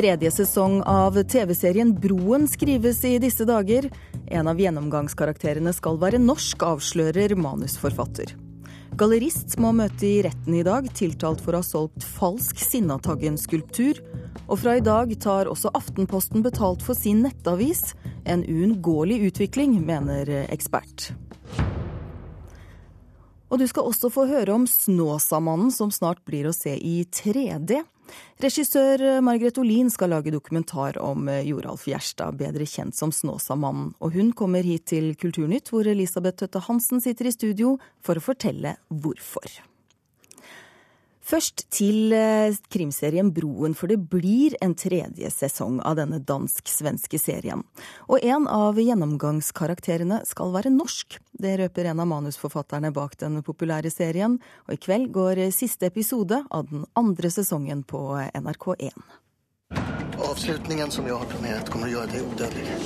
Tredje sesong av TV-serien Broen skrives i disse dager. En av gjennomgangskarakterene skal være norsk, avslører manusforfatter. Gallerist må møte i retten i dag, tiltalt for å ha solgt falsk Sinnataggen-skulptur. Og fra i dag tar også Aftenposten betalt for sin nettavis. En uunngåelig utvikling, mener ekspert. Og du skal også få høre om Snåsamannen, som snart blir å se i 3D. Regissør Margret Olin skal lage dokumentar om Joralf Gjerstad, bedre kjent som Snåsamannen. Og hun kommer hit til Kulturnytt, hvor Elisabeth Tøtte Hansen sitter i studio for å fortelle hvorfor. Først til eh, krimserien Broen, for det blir en tredje sesong av denne dansk-svenske serien. Og en av gjennomgangskarakterene skal være norsk. Det røper en av manusforfatterne bak den populære serien. Og i kveld går siste episode av den andre sesongen på NRK1. Avslutningen som jeg har planlagt, kommer å gjøre deg udødelig.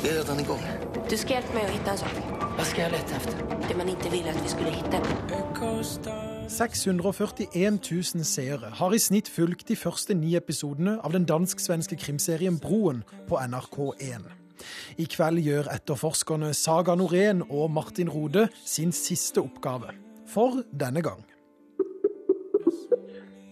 Det er redan i gang. Du skal hjelpe meg å finne en sak. Hva skal jeg lete etter? Det man ikke ville at vi skulle finne. 641 000 seere har i snitt fulgt de første ni episodene av den dansk-svenske krimserien Broen på NRK1. I kveld gjør etterforskerne Saga Norén og Martin Rode sin siste oppgave. For denne gang.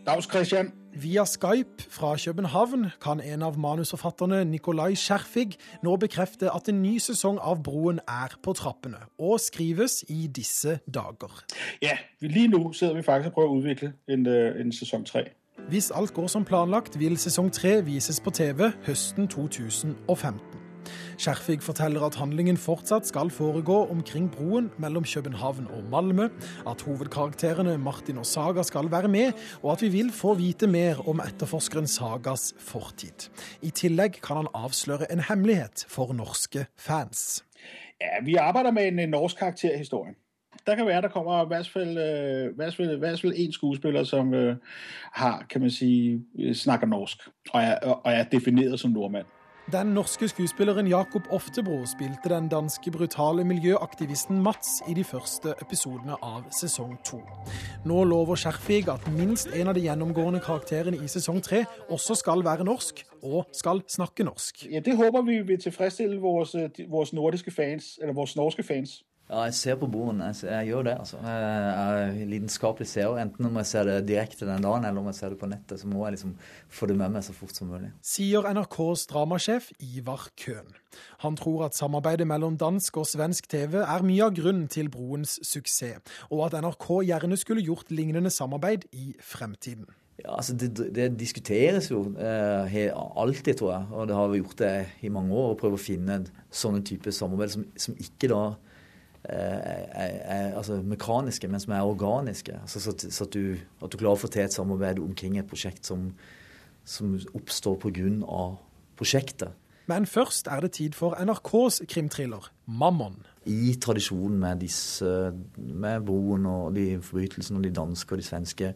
Dags, Christian. Via Skype fra København kan en av manusforfatterne, Nikolai Skjerfig, nå bekrefte at en ny sesong av Broen er på trappene, og skrives i disse dager. Ja, lige nå sidder vi faktisk og prøver å utvikle en, øh, en sesong tre. Hvis alt går som planlagt, vil sesong tre vises på TV høsten 2015. Skjerfig forteller at handlingen fortsatt skal foregå omkring broen mellom København og Malmö, at hovedkarakterene Martin og Saga skal være med, og at vi vil få vite mer om etterforskeren Sagas fortid. I tillegg kan han avsløre en hemmelighet for norske fans. Ja, vi arbeider med en, norsk karakter i historien. Der kan være, der kommer hvert fald, øh, en skuespiller, som øh, har, kan man sige, øh, snakker norsk, og er, og er defineret som nordmand. Den norske skuespilleren Jakob Oftebro spilte den danske brutale miljøaktivisten Mats i de første episodene av sesong to. Nå lover Skjerfig at minst en av de gjennomgående karakterene i sesong tre også skal være norsk, og skal snakke norsk. Ja, det håper vi vil tilfredsstille vores, øh, nordiske fans, eller vores norske fans. Ja, jeg ser på broen. Jeg, jeg gjør det, altså. Jeg er lidenskapelig seer. Enten om jeg ser det direkte den dagen, eller om jeg ser det på nettet, så må jeg liksom få det med meg så fort som mulig. Sier NRKs dramasjef Ivar Køhn. Han tror at samarbeidet mellom dansk og svensk TV er mye av grunnen til broens suksess, og at NRK gjerne skulle gjort lignende samarbeid i fremtiden. Ja, altså det, det diskuteres jo eh, alltid, tror jeg, og det har vi gjort det i mange år, å prøve å finne sånne typer samarbeid som, som ikke da er, er altså, mekaniske, men som er organiske. Altså, så så at, du, at du klarer å få til et samarbeid omkring et prosjekt som, som oppstår pga. prosjektet. Men først er det tid for NRKs krimthriller Mammon. I tradisjonen med disse, med broen og de forbrytelsene og de danske og de svenske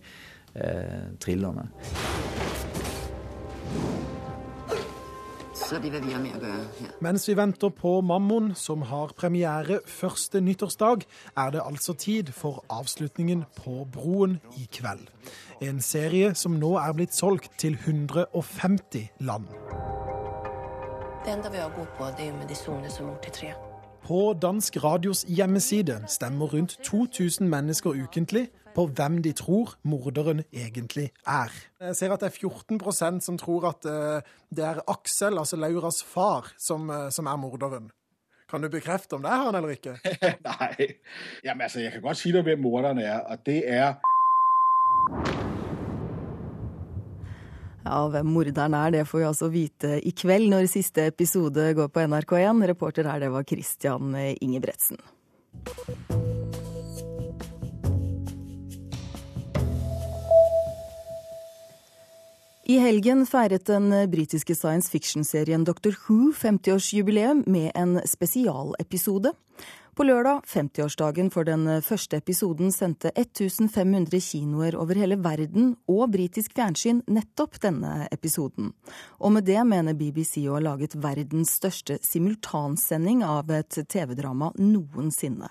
eh, thrillerne. Så de vil vi ha med å gjøre her. Mens vi venter på Mammon, som har premiere første nyttårsdag, er det altså tid for avslutningen på Broen i kveld. En serie som nå er blitt solgt til 150 land. Det enda vi har god på, det er jo medisoner som mor til tre. På dansk radios hjemmeside stemmer rundt 2000 mennesker ukentlig på hvem de tror morderen egentlig er. Jeg ser at det er 14% som tror at eh, det er Aksel, altså Lauras far, som, eh, som er morderen. Kan du bekrefte om det er han eller ikke? Nei. jamen altså, jeg kan godt si deg hvem morderen er, og det er Ja, hvem morderen er, det får vi altså vite i kveld når siste episode går på NRK1. Reporter her, det var Christian Ingebretsen. I helgen feiret den britiske science fiction-serien Dr. Who 50-årsjubileum med en spesialepisode. På lørdag, 50-årsdagen for den første episoden, sendte 1500 kinoer over hele verden og britisk fjernsyn nettopp denne episoden. Og med det mener BBC å ha laget verdens største simultansending av et TV-drama noensinne.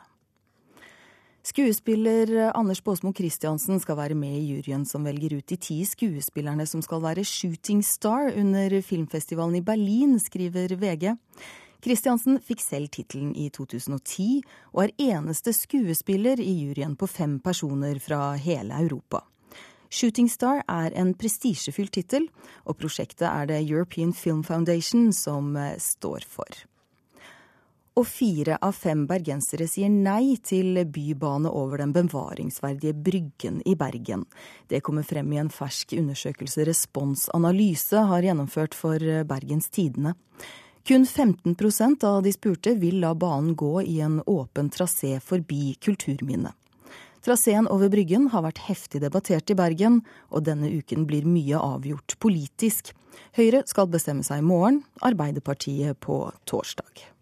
Skuespiller Anders Baasmo Christiansen skal være med i juryen som velger ut de ti skuespillerne som skal være shooting star under filmfestivalen i Berlin, skriver VG. Christiansen fikk selv tittelen i 2010, og er eneste skuespiller i juryen på fem personer fra hele Europa. Shooting Star er en prestisjefylt tittel, og prosjektet er det European Film Foundation som eh, står for og fire av fem bergensere sier nei til bybane over den bevaringsverdige Bryggen i Bergen. Det kommer frem i en fersk undersøkelse Respons har gjennomført for Bergens Tidende. Kun 15% av de spurte vil la banen gå i en åpen trasé forbi kulturminnet. Traseen over Bryggen har vært heftig debattert i Bergen, og denne uken blir mye avgjort politisk. Høyre skal bestemme seg i morgen, Arbeiderpartiet på torsdag.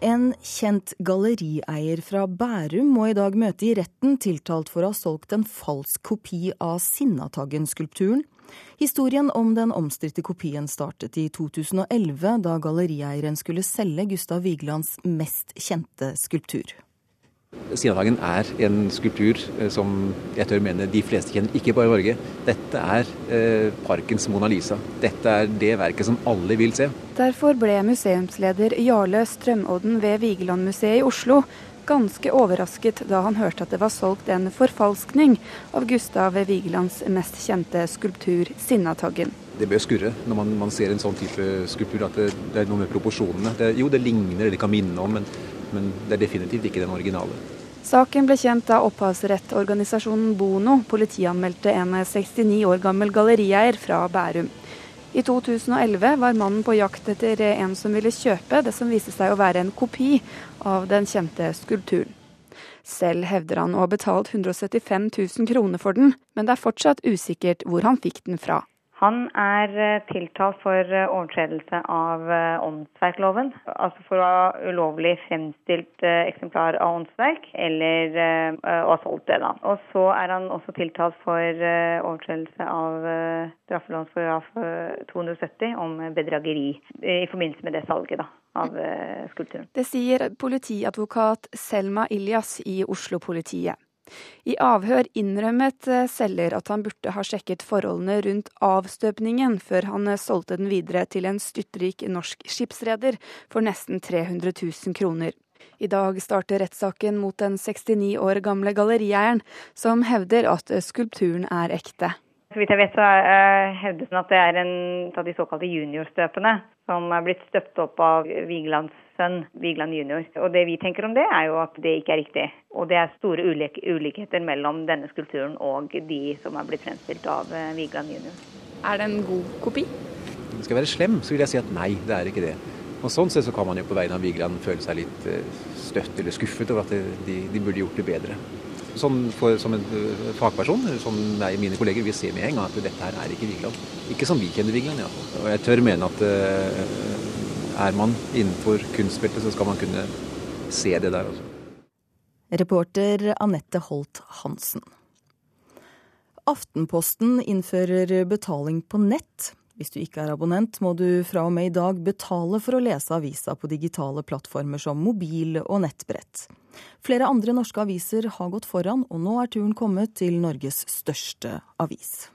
En kjent gallerieier fra Bærum må i dag møte i retten tiltalt for å ha solgt en falsk kopi av Sinnataggen-skulpturen. Historien om den omstridte kopien startet i 2011, da gallerieieren skulle selge Gustav Vigelands mest kjente skulptur. Sinnataggen er en skulptur eh, som jeg tør mene de fleste kjenner, ikke bare i Norge. Dette er eh, parkens Mona Lisa. Dette er det verket som alle vil se. Derfor ble museumsleder Jarle Strømodden ved Vigelandmuseet i Oslo ganske overrasket da han hørte at det var solgt en forfalskning av Gustav Vigelands mest kjente skulptur, Sinnataggen. Det bør skurre når man, man, ser en sånn type skulptur, at det, det er noe med proporsjonene. Det, jo, det ligner, eller det kan minne om, men men det er definitivt ikke den originale. Saken ble kjent da opphavsrettorganisasjonen Bono politianmeldte en 69 år gammel gallerieier fra Bærum. I 2011 var mannen på jakt etter en som ville kjøpe det som viste seg å være en kopi av den kjente skulpturen. Selv hevder han å ha betalt 175 000 kroner for den, men det er fortsatt usikkert hvor han fikk den fra. Han er eh, tiltalt for eh, overtredelse av eh, åndsverkloven. Altså for å ha ulovlig fremstilt eksemplar av åndsverk, eller å ha solgt det, da. Og så er han også tiltalt for overtredelse av straffelovens paragraf 270 om bedrageri i forbindelse med det salget, da av skulpturen. Det sier politiadvokat Selma Ilyas i Oslo-politiet. I avhør innrømmet eh, selger at han burde ha sjekket forholdene rundt avstøpningen før han eh, solgte den videre til en styrtrik norsk skipsreder for nesten 300 000 kroner. I dag starter rettssaken mot den 69 år gamle gallerieieren, som hevder at eh, skulpturen er ekte. Så vidt jeg vet, så hevdes det at det er en av de såkalte juniorstøpene som er blitt støpt opp av Vigelands sønn Vigeland jr. Og det vi tenker om det, er jo at det ikke er riktig. Og det er store ulik ulikheter mellom denne skulpturen og de som er blitt fremstilt av eh, Vigeland jr. Er det en god kopi? Skal jeg være slem, så vil jeg si at nei, det er ikke det. Og Sånn sett så kan man jo på vegne av Vigeland føle seg litt eh, støtt eller skuffet over at de, de burde gjort det bedre. Sånn for, som en eh, fagperson, som jeg, mine kolleger, vil se med en gang at dette her er ikke Vigeland. Ikke som vi kjenner Vigeland, iallfall. Og jeg tør mene at uh, er man innenfor kunstfeltet, så skal man kunne se det der også. Reporter Anette Holt Hansen. Aftenposten innfører betaling på nett. Hvis du ikke er abonnent, må du fra og med i dag betale for å lese avisa på digitale plattformer som mobil og nettbrett. Flere andre norske aviser har gått foran, og nå er turen kommet til Norges største avis.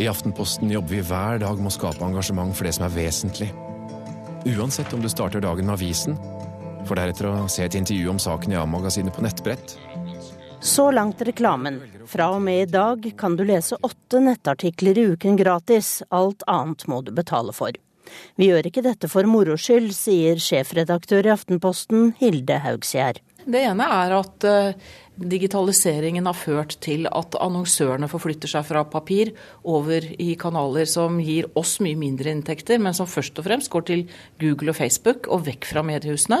I Aftenposten jobber vi hver dag med å skape engasjement for det som er vesentlig. Uansett om du starter dagen med avisen, for deretter å se et intervju om saken i A-magasinet på nettbrett. Så langt reklamen. Fra og med i dag kan du lese åtte nettartikler i uken gratis. Alt annet må du betale for. Vi gjør ikke dette for moro skyld, sier sjefredaktør i Aftenposten Hilde Haugsgjerd. Det ene er at eh, digitaliseringen har ført til at annonsørene forflytter seg fra papir over i kanaler som gir oss mye mindre inntekter, men som først og fremst går til Google og Facebook og vekk fra mediehusene.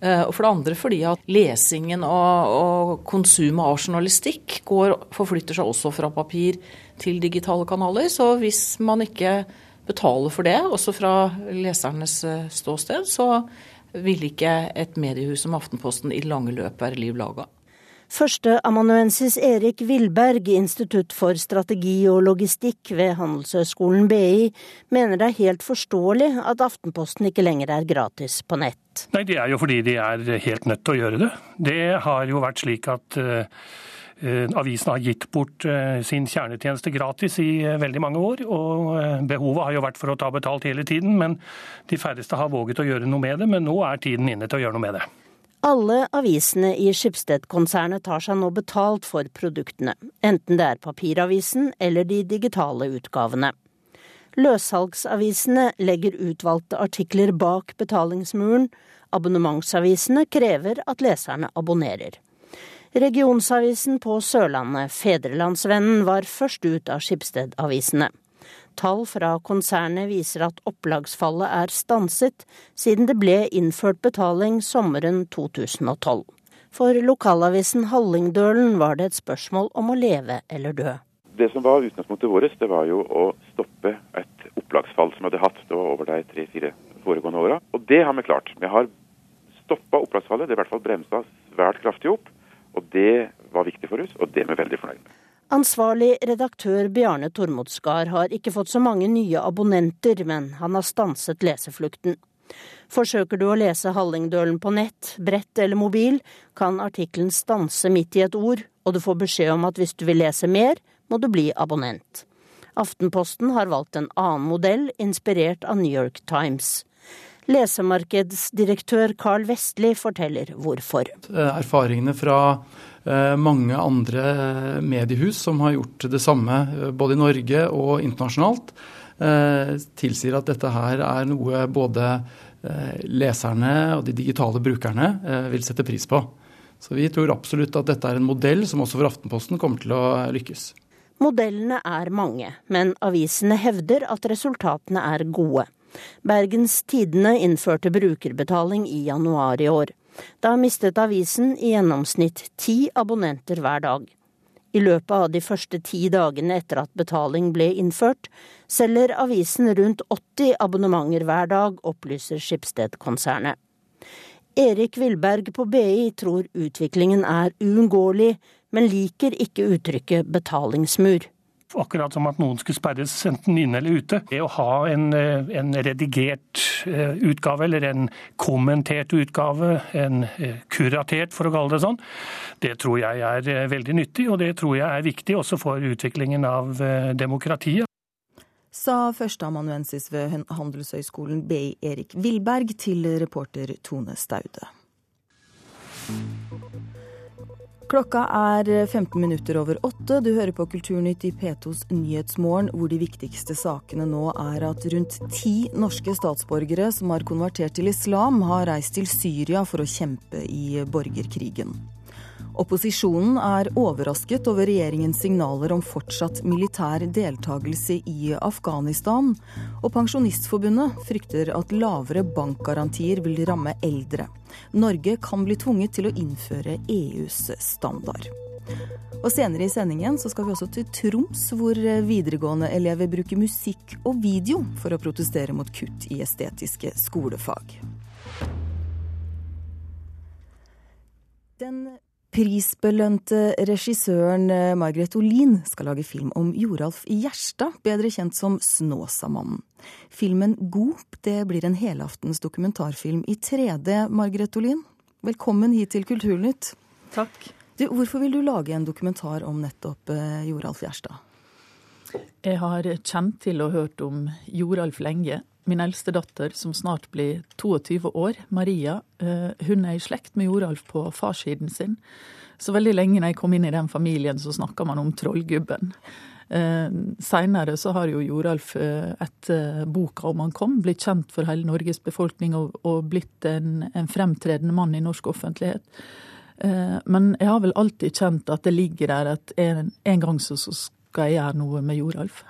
Eh, og for det andre fordi at lesingen og, og konsumet av journalistikk går, forflytter seg også fra papir til digitale kanaler. Så hvis man ikke betaler for det, også fra lesernes eh, ståsted, så vil ikke et mediehus som Aftenposten i lange løp være liv laga. Førsteamanuensis Erik Vilberg, Institutt for strategi og logistikk ved Handelshøyskolen BI, mener det er helt forståelig at Aftenposten ikke lenger er gratis på nett. Nei, Det er jo fordi de er helt nødt til å gjøre det. Det har jo vært slik at uh, Avisen har gitt bort uh, sin kjernetjeneste gratis i veldig mange år. og Behovet har jo vært for å ta betalt hele tiden, men de færreste har våget å gjøre noe med det. Men nå er tiden inne til å gjøre noe med det. Alle avisene i Schibsted-konsernet tar seg nå betalt for produktene, enten det er papiravisen eller de digitale utgavene. Løssalgsavisene legger utvalgte artikler bak betalingsmuren, abonnementsavisene krever at leserne abonnerer. Regionsavisen på Sørlandet, Fedrelandsvennen, var først ut av Skipsted-avisene. Tall fra konsernet viser at opplagsfallet er stanset siden det ble innført betaling sommeren 2012. For lokalavisen Hallingdølen var det et spørsmål om å leve eller dø. Det som var utgangspunktet vårt, det var jo å stoppe et opplagsfall som vi hadde hatt over de tre-fire foregående åra. Og det har vi klart. Vi har stoppa opplagsfallet, det er i hvert fall bremsa svært kraftig opp. Og det var viktig for oss, og det er vi veldig fornøyd med. Ansvarlig redaktør Bjarne Tormodsgard har ikke fått så mange nye abonnenter, men han har stanset leseflukten. Forsøker du å lese Hallingdølen på nett, brett eller mobil, kan artikkelen stanse midt i et ord, og du får beskjed om at hvis du vil lese mer, må du bli abonnent. Aftenposten har valgt en annen modell, inspirert av New York Times. Lesemarkedsdirektør Carl Vestli forteller hvorfor. Erfaringene fra Eh, mange andre eh, mediehus som har gjort det samme eh, både i Norge og internasjonalt, tilsier at dette her er noe både leserne og de digitale brukerne vil sette pris på. Så vi tror absolutt at dette er en modell som også for Aftenposten kommer til å lykkes. Modellene er mange, men avisene hevder at resultatene er gode. Bergens Tidende innførte brukerbetaling i januar i år. Da mistet avisen i gjennomsnitt ti abonnenter hver dag. I løpet av de første ti dagene etter at betaling ble innført, selger avisen rundt 80 abonnementer hver dag, opplyser Skipsted-konsernet. Erik Vilberg på BI tror utviklingen er uunngåelig, men liker ikke uttrykket betalingsmur akkurat som at noen skulle sperres enten inne eller ute. Det å ha en, eh, en redigert eh, utgave, eller en kommentert utgave, en eh, kuratert, for å kalle det sånn, det tror jeg er veldig nyttig, og det tror jeg er viktig også for utviklingen av demokratiet. Sa førsteamanuensis ved Handelshøyskolen BI Erik Vilberg til reporter Tone Staude. Klokka er 15 minutter over åtte. Du hører på Kulturnytt i P2s Nyhetsmorgen, hvor de viktigste sakene nå er at rundt ti norske statsborgere som har konvertert til islam, har reist til Syria for å kjempe i borgerkrigen. Opposisjonen er overrasket over regjeringens signaler om fortsatt militær deltakelse i Afghanistan, og Pensjonistforbundet frykter at lavere bankgarantier vil ramme eldre. Norge kan bli tvunget til å innføre EUs standard. Og Senere i sendingen så skal vi også til Troms, hvor videregående elever bruker musikk og video for å protestere mot kutt i estetiske skolefag. Den prisbelønte regissøren eh, Margaret Olin skal lage film om Joralf Gjerstad, bedre kjent som Snåsamannen. Filmen Gop det blir en helaftens dokumentarfilm i 3D, Margaret Olin. Velkommen hit til Kulturnytt. Takk. Du, hvorfor vil du lage en dokumentar om nettopp eh, Joralf Gjerstad? Jeg har kjent til og hørt om Joralf lenge. Min eldste datter, som snart blir 22 år, Maria, eh, hun er i slekt med Joralf på farssiden sin. Så veldig lenge når jeg kom inn i den familien, så snakka man om Trollgubben. Eh, Seinere så har jo Joralf eh, etter boka om han kom, blitt kjent for hele Norges befolkning og, og blitt en, en, fremtredende mann i norsk offentlighet. Men jeg har vel alltid kjent at det ligger der at en, en gang så, så jeg gjøre noe med Joralf.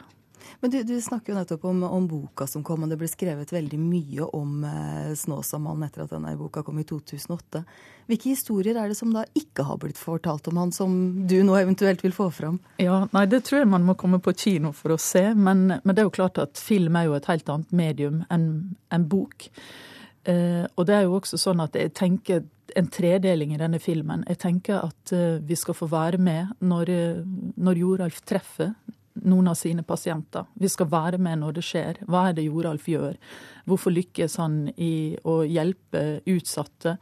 Men du, du, snakker jo nettopp om, om, boka som kom, og det ble skrevet veldig mye om eh, Snåsamannen etter at denne boka kom i 2008. Hvilke historier er det som da ikke har blitt fortalt om han, som du nå eventuelt vil få fram? Ja, nei, Det tror jeg man må komme på kino for å se, men, men det er jo klart at film er jo et helt annet medium enn en bok. Eh, og det er jo også sånn at jeg tenker en tredeling i denne filmen. Jeg tenker at eh, vi skal få være med når, eh, når Joralf treffer noen av sine pasienter. Vi skal være med når det skjer. Hva er det Joralf gjør? Hvorfor lykkes han i å hjelpe utsatte?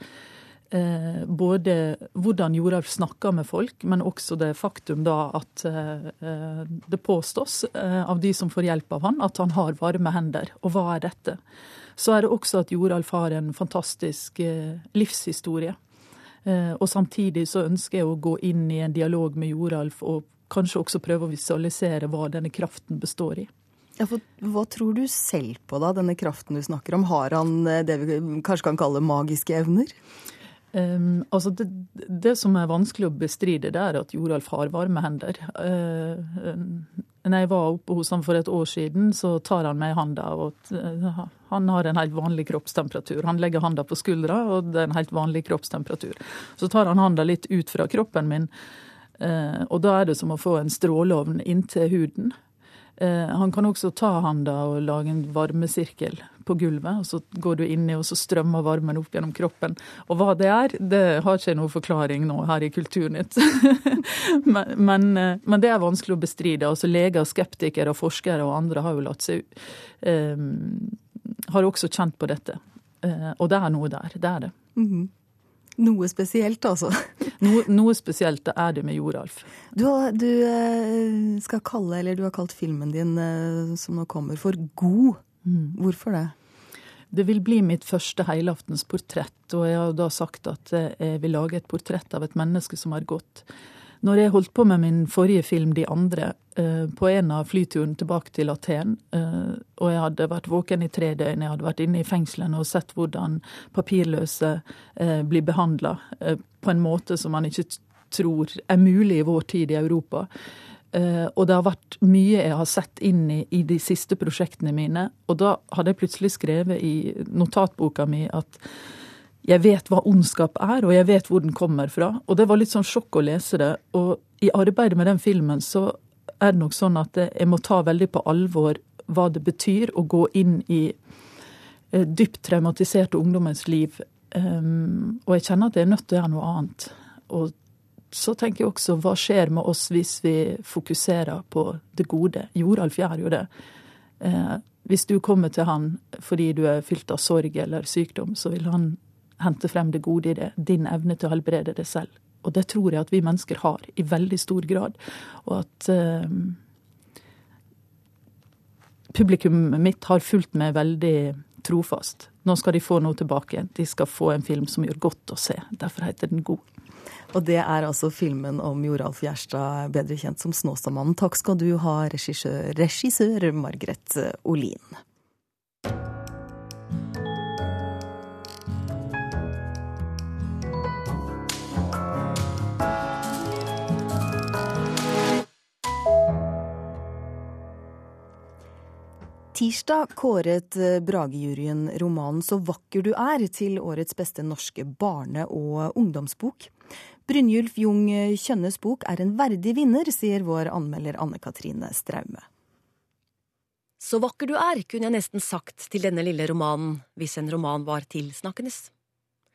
Eh, både hvordan Joralf snakker med folk, men også det faktum da at eh, det påstås eh, av de som får hjelp av han, at han har varme hender. Og hva er dette? Så er det også at Joralf har en fantastisk eh, livshistorie. Eh, og samtidig så ønsker jeg å gå inn i en dialog med Joralf og kanskje også prøve å visualisere hva denne kraften består i. Ja, for Hva tror du selv på, da, denne kraften du snakker om? Har han eh, det vi kanskje kan kalle magiske evner? Um, altså det, det, som er vanskelig å bestride, det er at Joralf har varme hender. Uh, når jeg var oppe hos ham for et år siden, så tar han meg i handa. Og uh, han har en helt vanlig kroppstemperatur. Han legger handa på skuldra, og det er en helt vanlig kroppstemperatur. Så tar han handa litt ut fra kroppen min uh, og da er det som å få en stråleovn inntil huden. Eh, han kan også ta handa og lage en varmesirkel på gulvet, og så går du inni, og så strømmer varmen opp gjennom kroppen. Og hva det er, det har ikke noen forklaring nå her i Kulturnytt. men, men, eh, men, det er vanskelig å bestride. Altså Leger, skeptikere, og forskere og andre har jo latt seg eh, Har også kjent på dette. Eh, og det er noe der. Det er det. Mm -hmm. Noe spesielt, altså. Noe, noe spesielt er det med Joralf. Du, du, eh, skal kalle, eller du har kalt filmen din eh, som nå kommer, for God. Mm. Hvorfor det? Det vil bli mitt første helaftens portrett, og jeg har da sagt at jeg vil lage et portrett av et menneske som har gått. Når jeg holdt på med min forrige film 'De andre', eh, på en av flyturene tilbake til Aten, eh, og jeg hadde vært våken i tre døgn, jeg hadde vært inne i fengslene og sett hvordan papirløse eh, blir behandla på en måte som man ikke tror er mulig i vår tid i Europa. Og det har vært mye jeg har sett inn i, i de siste prosjektene mine. Og da hadde jeg plutselig skrevet i notatboka mi at jeg vet hva ondskap er, og jeg vet hvor den kommer fra. Og det var litt sånn sjokk å lese det. Og i arbeidet med den filmen så er det nok sånn at jeg må ta veldig på alvor hva det betyr å gå inn i eh, dypt traumatiserte ungdommens liv. Um, og jeg kjenner at jeg er nødt til å gjøre noe annet. Og så tenker jeg også hva skjer med oss hvis vi fokuserer på det gode? Joralf gjør jo det. Eh, hvis du kommer til han fordi du er fylt av sorg eller sykdom, så vil han hente frem det gode i det. Din evne til å helbrede det selv. Og det tror jeg at vi mennesker har i veldig stor grad. Og at eh, publikummet mitt har fulgt meg veldig trofast. Nå skal de få noe tilbake. De skal få en film som gjør godt å se. Derfor heter den God. Og det er altså filmen om Joralf Gjerstad, bedre kjent som Snåstadmannen. Takk skal du ha, regissør, regissør Margrethe Olin. Tirsdag kåret Brage-juryen romanen 'Så vakker du er' til årets beste norske barne- og ungdomsbok. Brynjulf Jung Kjønnes bok er en verdig vinner, sier vår anmelder Anne Katrine Straume. Så vakker du er, kunne jeg nesten sagt til denne lille romanen, hvis en roman var tilsnakkendes.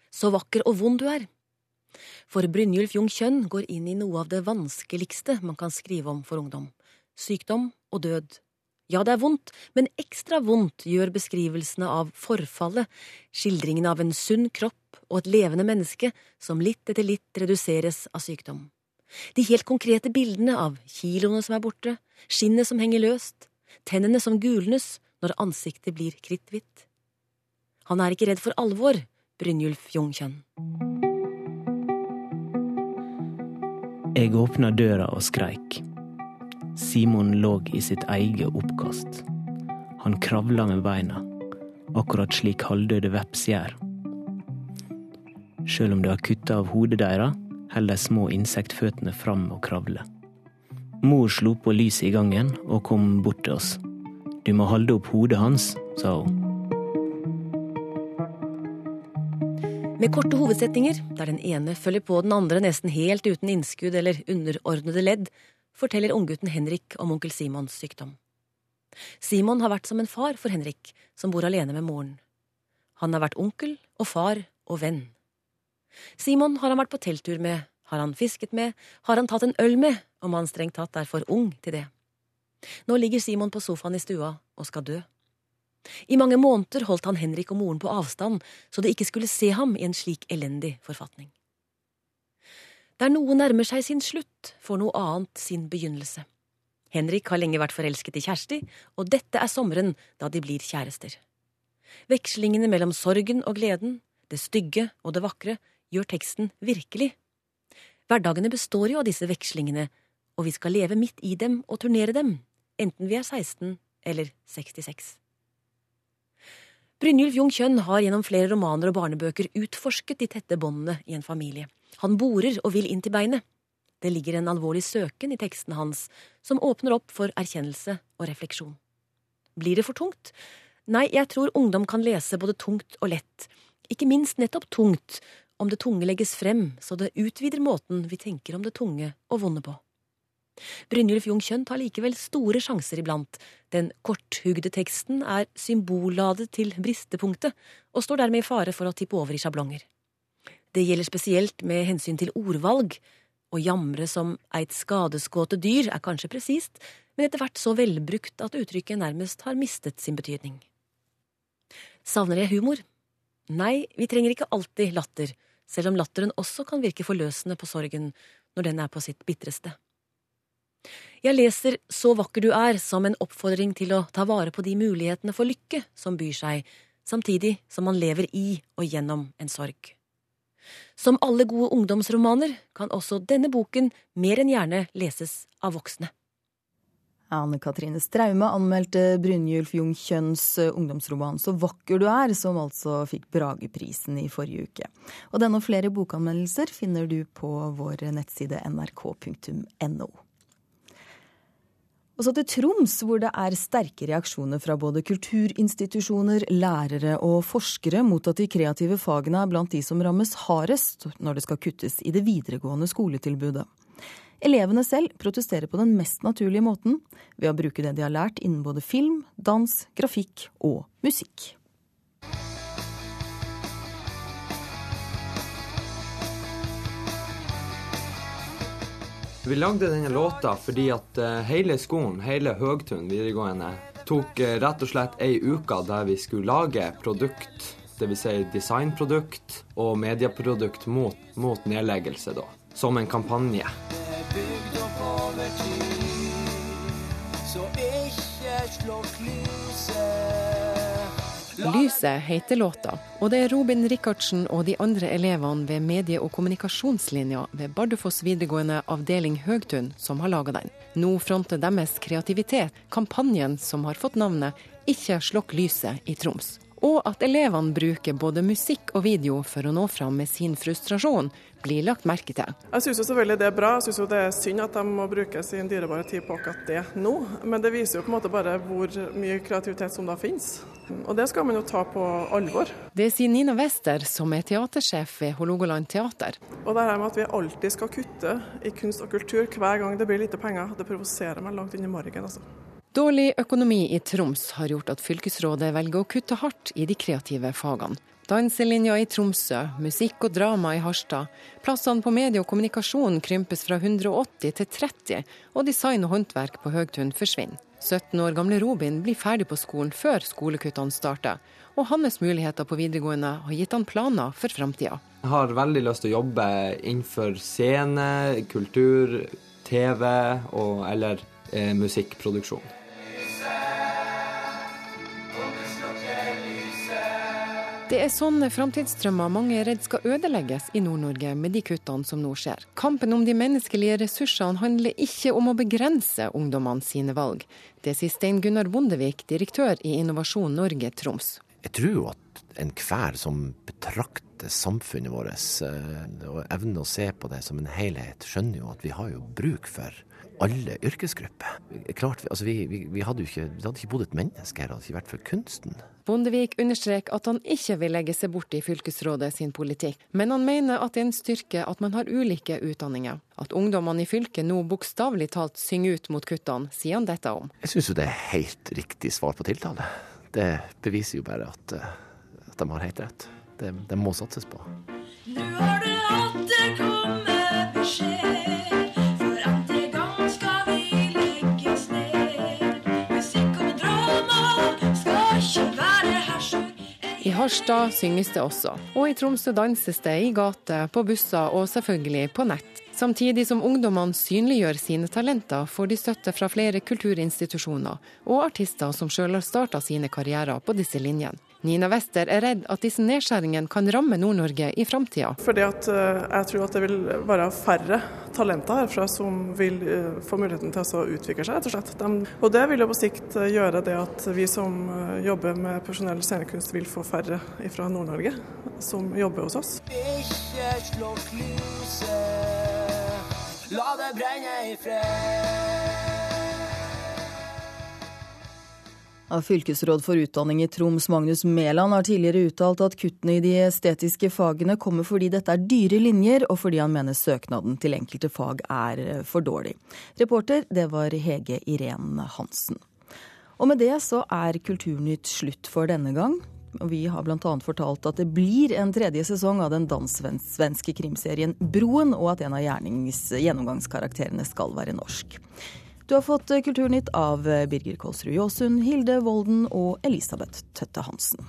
Så vakker og vond du er. For Brynjulf Jung Kjønn går inn i noe av det vanskeligste man kan skrive om for ungdom. Sykdom og død ja, det er vondt, men ekstra vondt gjør beskrivelsene av forfallet, skildringen av en sunn kropp og et levende menneske som litt etter litt reduseres av sykdom. De helt konkrete bildene av kiloene som er borte, skinnet som henger løst, tennene som gulnes når ansiktet blir kritthvitt. Han er ikke redd for alvor, Brynjulf Jungkjønn. Jeg åpna døra og skreik. Simon lå i sitt eget oppkast. Han kravla med beina, akkurat slik halvdøde veps gjør. Sjøl om du har kutta av hodet deres, holder de små insektføttene fram og kravler. Mor slo på lyset i gangen og kom bort til oss. Du må holde opp hodet hans, sa hun. Med korte hovedsetninger, der den ene følger på den andre nesten helt uten innskudd eller underordnede ledd, forteller unggutten Henrik om onkel Simons sykdom. Simon har vært som en far for Henrik, som bor alene med moren. Han har vært onkel og far og venn. Simon har han vært på telttur med, har han fisket med, har han tatt en øl med, om han strengt tatt er for ung til det. Nå ligger Simon på sofaen i stua og skal dø. I mange måneder holdt han Henrik og moren på avstand, så de ikke skulle se ham i en slik elendig forfatning. Der noe nærmer seg sin slutt, får noe annet sin begynnelse. Henrik har lenge vært forelsket i Kjersti, og dette er sommeren da de blir kjærester. Vekslingene mellom sorgen og gleden, det stygge og det vakre, gjør teksten virkelig. Hverdagene består jo av disse vekslingene, og vi skal leve midt i dem og turnere dem, enten vi er 16 eller 66. Brynjulf Jung Kjønn har gjennom flere romaner og barnebøker utforsket de tette båndene i en familie. Han borer og vil inn til beinet. Det ligger en alvorlig søken i teksten hans, som åpner opp for erkjennelse og refleksjon. Blir det for tungt? Nei, jeg tror ungdom kan lese både tungt og lett, ikke minst nettopp tungt, om det tunge legges frem så det utvider måten vi tenker om det tunge og vonde på. Brynjulf Jung Kjønn tar likevel store sjanser iblant. Den korthugde teksten er symbolladet til bristepunktet, og står dermed i fare for å tippe over i sjablonger. Det gjelder spesielt med hensyn til ordvalg. Å jamre som eit skadeskåte dyr er kanskje presist, men etter hvert så velbrukt at uttrykket nærmest har mistet sin betydning. Savner jeg humor? Nei, vi trenger ikke alltid latter, selv om latteren også kan virke forløsende på sorgen når den er på sitt bitreste. Jeg leser Så vakker du er som en oppfordring til å ta vare på de mulighetene for lykke som byr seg, samtidig som man lever i og gjennom en sorg. Som alle gode ungdomsromaner kan også denne boken mer enn gjerne leses av voksne. Anne Katrine Straume anmeldte Brynjulf Jung Kjønns eh, ungdomsroman 'Så vakker du er', som altså fikk Brageprisen i forrige uke. Og denne og flere bokanmeldelser finner du på vår nettside nrk.no. Og så til Troms, hvor det er sterke reaksjoner fra både kulturinstitusjoner, lærere og forskere mot at de kreative fagene er blant de som rammes hardest når det skal kuttes i det videregående skoletilbudet. Elevene selv protesterer på den mest naturlige måten, ved å bruke det de har lært innen både film, dans, grafikk og musikk. Vi lagde denne låta fordi at eh, hele skolen, hele Høgtun videregående, tok eh, rett og slett ei uke der vi skulle lage produkt, dvs. Si designprodukt og medieprodukt mot, mot nedleggelse, da. Som en kampanje. Bygd opp over tid, så ikke slokk. Lyset heter låta, og det er Robin Rikardsen og de andre elevene ved medie- og kommunikasjonslinja ved Bardufoss videregående avdeling Høgtun som har laga den. Nå fronter deres kreativitet kampanjen som har fått navnet Ikke slokk lyset i Troms. Og at elevene bruker både musikk og video for å nå fram med sin frustrasjon, blir lagt merke til. Jeg syns selvfølgelig det er bra. Jeg syns det er synd at de må bruke sin dyrebare tid på akkurat det nå. Men det viser jo på en måte bare hvor mye kreativitet som da finnes. Og det skal man jo ta på alvor. Det sier Nina Wester, som er teatersjef ved Hålogaland teater. Og det her med at vi alltid skal kutte i kunst og kultur hver gang det blir lite penger, det provoserer meg langt inn i margen. altså. Dårlig økonomi i Troms har gjort at fylkesrådet velger å kutte hardt i de kreative fagene. Danselinja i Tromsø, musikk og drama i Harstad. Plassene på medie og kommunikasjon krympes fra 180 til 30, og design og håndverk på Høgtun forsvinner. 17 år gamle Robin blir ferdig på skolen før skolekuttene starter, og hans muligheter på videregående har gitt han planer for framtida. Jeg har veldig lyst til å jobbe innenfor scene, kultur, TV og, eller eh, musikkproduksjon. Det er sånne framtidsdrømmer mange er redd skal ødelegges i Nord-Norge med de kuttene som nå skjer. Kampen om de menneskelige ressursene handler ikke om å begrense ungdommene sine valg. Det sier Stein Gunnar Bondevik, direktør i Innovasjon Norge Troms. Jeg tror at enhver som betrakter samfunnet vårt eh, og evner å se på det som en helhet, skjønner jo at vi har jo bruk for alle yrkesgrupper. Klart, altså vi, vi, vi, hadde jo ikke, det hadde ikke bodd et menneske her, hadde ikke vært for kunsten. Bondevik understreker at han ikke vil legge seg bort i fylkesrådet sin politikk, men han mener at det er en styrke at man har ulike utdanninger. At ungdommene i fylket nå bokstavelig talt synger ut mot kuttene, sier han dette om. Jeg syns jo det er helt riktig svar på tiltale. Det beviser jo bare at, at de har helt rett. Det, det må satses på. Nå har du atter I Harstad synges det også, og i Tromsø danses det i gater, på busser og selvfølgelig på nett. Samtidig som ungdommene synliggjør sine talenter, får de støtte fra flere kulturinstitusjoner og artister som sjøl har starta sine karrierer på disse linjene. Nina Wester er redd at disse nedskjæringene kan ramme Nord-Norge i framtida. Fordi at eh, jeg tror at det vil være færre talenter herfra som vil eh, få muligheten til å utvikle seg, rett og slett. Og det vil jo på sikt eh, gjøre det at vi som jobber med profesjonell scenekunst vil få færre fra Nord-Norge som jobber hos oss. Ikke slå lyset, la det brenne i fred. Fylkesråd for utdanning i Troms, Magnus Mæland, har tidligere uttalt at kuttene i de estetiske fagene kommer fordi dette er dyre linjer, og fordi han mener søknaden til enkelte fag er eh, for dårlig. Reporter, det var Hege Irén Hansen. Og med det så er Kulturnytt slutt for denne gang. Vi har bl.a. fortalt at det blir en tredje sesong av den dansk-svenske krimserien Broen, og at en av gjennomgangskarakterene skal være norsk. Du har fått Kulturnytt av Birger Kålsrud Jåsund, Hilde Volden og Elisabeth Tøtte Hansen.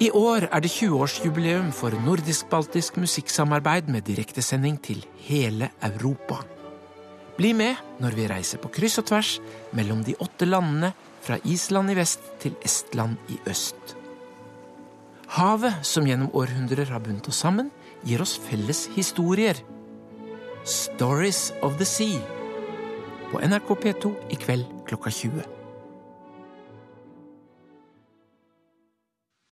I år er det 20-årsjubileum for nordisk-baltisk musikksamarbeid med direktesending til hele Europa. Bli med når vi reiser på kryss og tvers mellom de åtte landene fra Island i vest til Estland i øst. Havet, som gjennom århundrer har bundet oss sammen, gir oss felles historier. Stories of the Sea. På NRK P2 i kveld klokka 20.